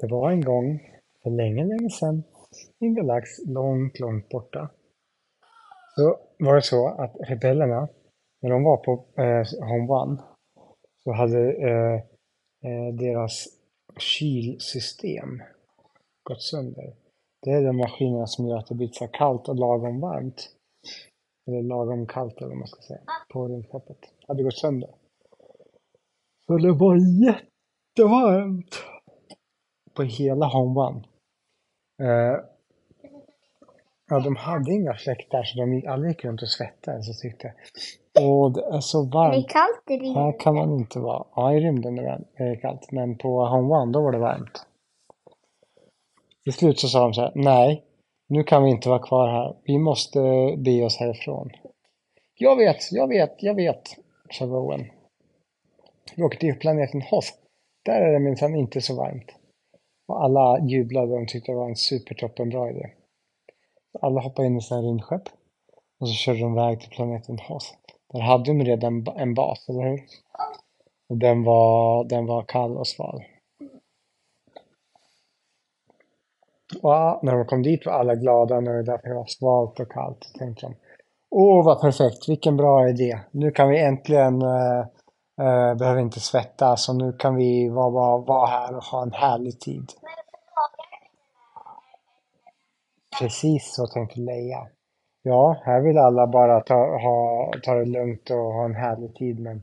Det var en gång, för länge, länge sedan, i en galax långt, långt borta. Så var det så att rebellerna, när de var på eh, Home One, så hade eh, eh, deras kylsystem gått sönder. Det är de maskinerna som gör att det blir så kallt och lagom varmt. Eller lagom kallt eller vad man ska säga, på rymdskeppet. Det hade gått sönder. Så det var jättevarmt på hela One. Eh, ja, de hade inga fläktar så de alla gick runt och svettades och tyckte Åh, det är så Är det varmt. kallt i rymden? Här kan man inte vara. Ja, i rymden är det kallt, men på Home One då var det varmt. Till slut så sa de så här, nej, nu kan vi inte vara kvar här. Vi måste be oss härifrån. Jag vet, jag vet, jag vet, sa Rowan. Vi åker till planeten Hoth. Där är det minsann inte så varmt. Och alla jublade och tyckte det var en supertoppenbra idé. Alla hoppade in i sina rymdskepp och så körde de iväg till planeten Hoth. Där hade de redan en bas, eller hur? Och den var, den var kall och sval. Och när de kom dit var alla glada och nöjda för det var svalt och kallt. Så tänkte de, åh vad perfekt, vilken bra idé. Nu kan vi äntligen, uh, Eh, behöver inte svettas och nu kan vi vara, vara, vara här och ha en härlig tid. Precis så tänkte Leia. Ja, här vill alla bara ta, ha, ta det lugnt och ha en härlig tid men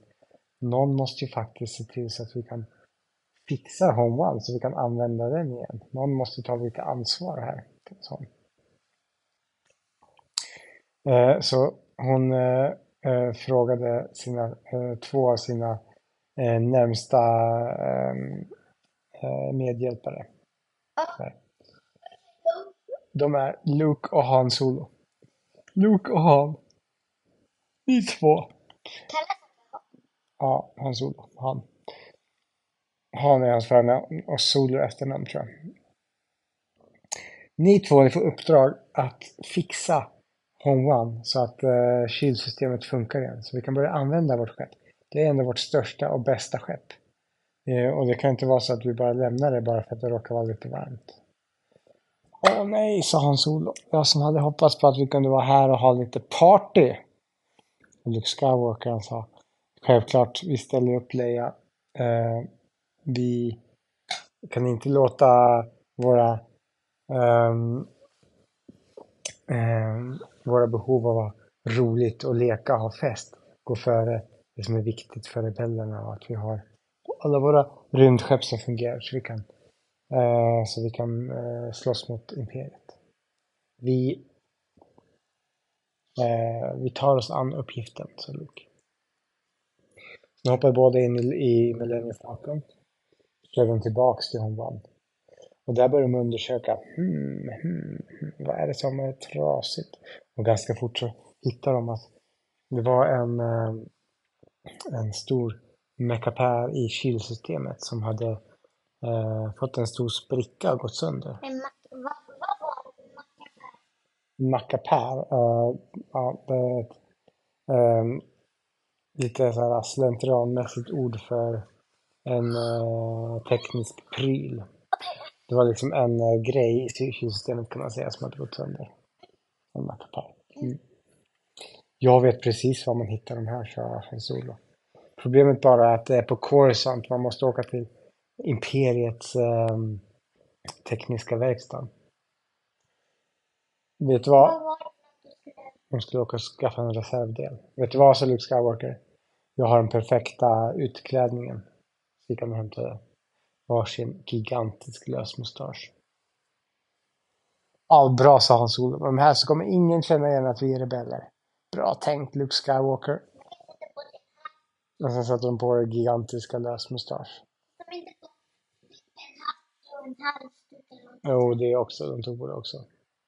någon måste ju faktiskt se till så att vi kan fixa Home så vi kan använda den igen. Någon måste ta lite ansvar här. Så, eh, så hon eh, eh, frågade sina, eh, två av sina eh, närmsta eh, eh, medhjälpare. Där. De är Luke och Han Solo. Luke och Han. Ni två. Ja, Han Solo. Han. Han är hans förnamn och Solo efternamn tror jag. Ni två ni får uppdrag att fixa Home One så att eh, kylsystemet funkar igen. Så vi kan börja använda vårt skepp. Det är ändå vårt största och bästa skepp. Eh, och det kan inte vara så att vi bara lämnar det bara för att det råkar vara lite varmt. Åh nej, sa Hans-Olof. Jag som hade hoppats på att vi kunde vara här och ha lite party. Och Luke Skywalker han sa. Självklart, vi ställer upp Leia. Eh, vi kan inte låta våra, um, eh, våra behov av att ha roligt och leka och ha fest gå före det som är viktigt för rebellerna och att vi har alla våra rymdskepp som fungerar så vi kan, eh, så vi kan eh, slåss mot imperiet. Vi, eh, vi tar oss an uppgiften, sa Luke. Nu hoppar båda in i, i Millennium Falcon kör de tillbaks till Home och där började de undersöka, hmm, hmm, hmm, vad är det som är trasigt? Och ganska fort så hittade de att det var en, en stor mekapär i kylsystemet som hade eh, fått en stor spricka och gått sönder. En mack... Vad vad var det? Mackapär? Mackapär, uh, ja, det är ett, um, lite så här slentrianmässigt ord för en uh, teknisk pryl. Det var liksom en uh, grej i kylsystemet kan man säga som hade gått sönder. En mackapär. Mm. Jag vet precis var man hittar de här, sa Solo. Problemet bara är att det är på Coruscant, man måste åka till Imperiets um, tekniska verkstad. Vet du vad? Det. De skulle åka och skaffa en reservdel. Vet du vad, sa Luke Skywalker? Jag har den perfekta utklädningen. Så vi kan hämta varsin gigantisk lösmustasch. Ja, bra, sa Han Solo. de här så kommer ingen känna igen att vi är rebeller. Bra tänkt, Luke Skywalker. Och sen satte de på det gigantiska lösmustasch. Jo, det också. De tog på det också.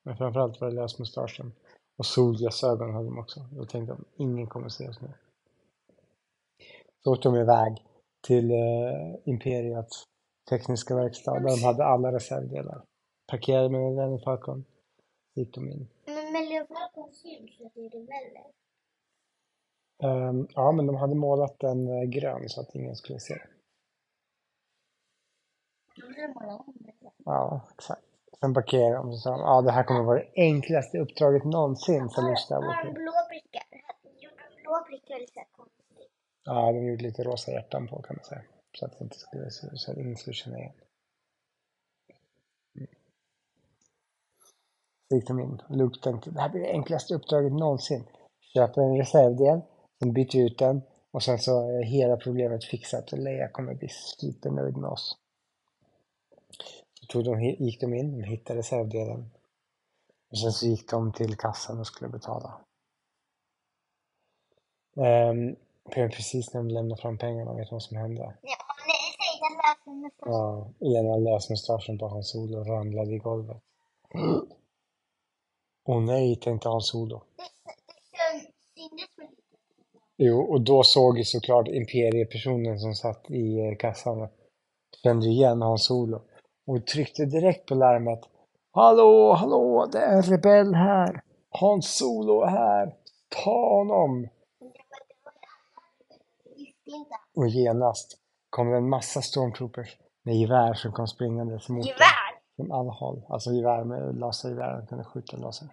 Men framförallt var det lösmustaschen. Och solglasögon hade de också. Då tänkte de, ingen kommer se oss nu. Så åkte de iväg till eh, Imperiet tekniska verkstad där de hade alla reservdelar. Parkerade med en Lenny Falcon. Gick de in. Men Millennium Falcon syns det är rebeller. Ehm, ja, men de hade målat den eh, grön så att ingen skulle se det. Ja, exakt. Sen parkerade de och sa ja det här kommer vara det enklaste uppdraget någonsin för Har de blå prickar? Gjorde de blå prickar lite konstigt? Ja, de gjorde lite rosa hjärtan på kan man säga. Så att det inte skulle, så att ingen skulle känna igen. Mm. Så gick de in och Luke tänkte det här blir det enklaste uppdraget någonsin. Köper en reservdel, sen byter ut den och sen så är hela problemet fixat och Leia kommer bli supernöjd med oss. Så tog de, gick de in och hittade reservdelen. Och sen så gick de till kassan och skulle betala. Um, precis när de lämnade fram pengarna, vet du vad som hände? Ja, nej, säg den nästan. Ja, ena lösmustaschen på Hans Solo ramlade i golvet. Åh nej, tänkte Hans Solo. Jo, och då såg ju såklart imperiepersonen som satt i eh, kassan. Kände igen Hans Solo. Och tryckte direkt på larmet. Hallå, hallå, det är en rebell här. Hans Solo är här. Ta honom. Men det var, det var jag visste inte. Och genast kom det en massa stormtroopers med gevär som kom springandes mot dem. Gevär! Från alla håll. Alltså gevär med lasergevär. De kunde skjuta laser.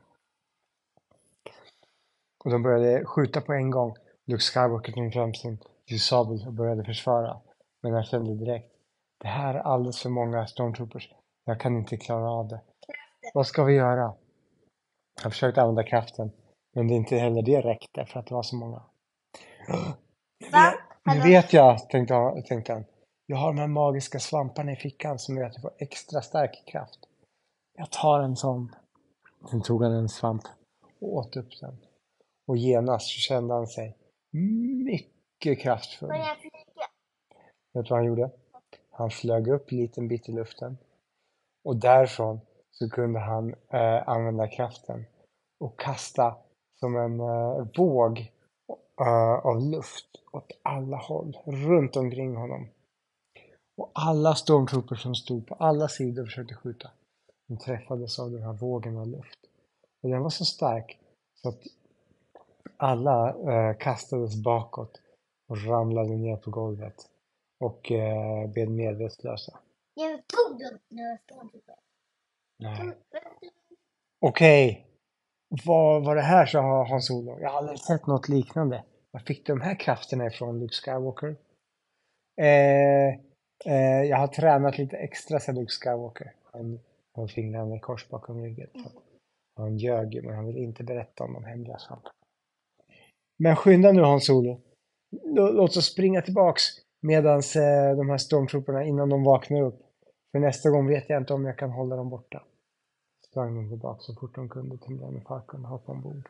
Och de började skjuta på en gång. Luke Skywalker tog fram sin ljusabel och började försvara. Men han kände direkt. Det här är alldeles för många stormtroopers. Jag kan inte klara av det. Vad ska vi göra? Han försökte använda kraften. Men det inte heller det räckte för att det var så många. Va? Nu vet jag, tänkte han, tänkte han. Jag har de här magiska svamparna i fickan som gör att jag får extra stark kraft. Jag tar en sån. Sen tog han en svamp och åt upp den. Och genast så kände han sig mycket kraftfull. Jag flyga? Vet du vad han gjorde? Han flög upp en liten bit i luften. Och därifrån så kunde han eh, använda kraften och kasta som en eh, våg eh, av luft åt alla håll, runt omkring honom. Och alla stormtroopers som stod på alla sidor och försökte skjuta, de träffades av den här vågen av luft. Och den var så stark så att alla eh, kastades bakåt och ramlade ner på golvet och eh, blev medvetslösa. Jag tog dem typ. Nej. Okej, vad var det här, sa Hans Solo. Jag har aldrig sett något liknande. Var fick du de här krafterna ifrån, Luke Skywalker? Eh, eh, jag har tränat lite extra, sa Luke Skywalker. Han höll fingrarna i kors bakom ryggen. Att Han ljög ju, men han vill inte berätta om de hemliga svamparna. Men skynda nu Hans Solo. Lå- Låt oss springa tillbaks medans eh, de här stormtrooperna innan de vaknar upp. För nästa gång vet jag inte om jag kan hålla dem borta. Sprang de tillbaka så fort de kunde till Millennium Falcon och hoppade ombord.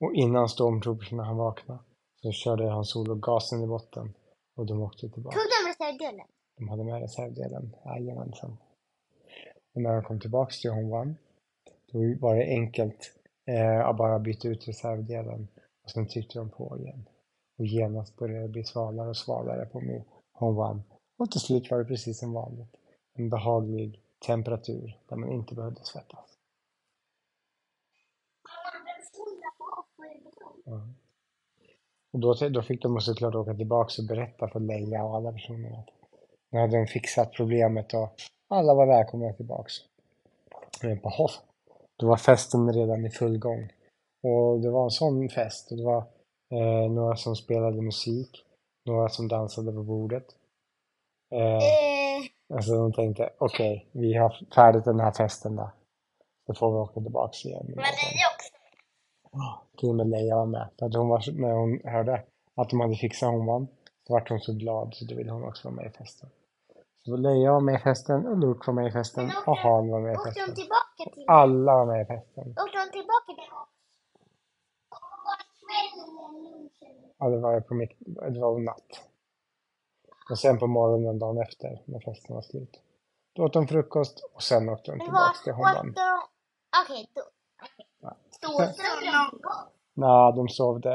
Och innan stormtroopersna han vaknade så körde han solo gasen i botten och de åkte tillbaka. Tog de reservdelen? De hade med reservdelen, jajamensan. Och när de kom tillbaks till Home One, då var det enkelt eh, att bara byta ut reservdelen och sen tryckte de på igen. Och genast började det bli svalare och svalare på min Home One. Och till slut var det precis som vanligt. En behaglig temperatur där man inte behövde svettas. Ja. Och då, då fick de såklart åka tillbaka och berätta för Leila och alla personerna att nu hade de fixat problemet och alla var välkomna tillbaks. Men på Hoff, då var festen redan i full gång. Och det var en sån fest och det var eh, några som spelade musik, några som dansade på bordet. Eh, Eh, alltså de tänkte, okej, vi har färdigt den här festen då. Då får vi åka tillbaks igen. men också... Till och med Leia var med. För att hon var, när hon hörde att de hade fixat hon vann, så vart hon så glad så då ville hon också vara med i festen. Så Leia var med i festen och Luke var med i festen åkte och Han var med i festen. tillbaka till... Alla var med i festen. Åkte de tillbaka till... Ja, det var på mitt, det var natt. Och sen på morgonen dagen efter, när festen var slut. Då åt de frukost och sen åkte de Men tillbaks till. Hon de... Okej. Då sov de någon gång. Nej, de sovde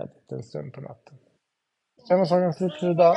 en liten stund på natten. Sen var sagan slut för idag.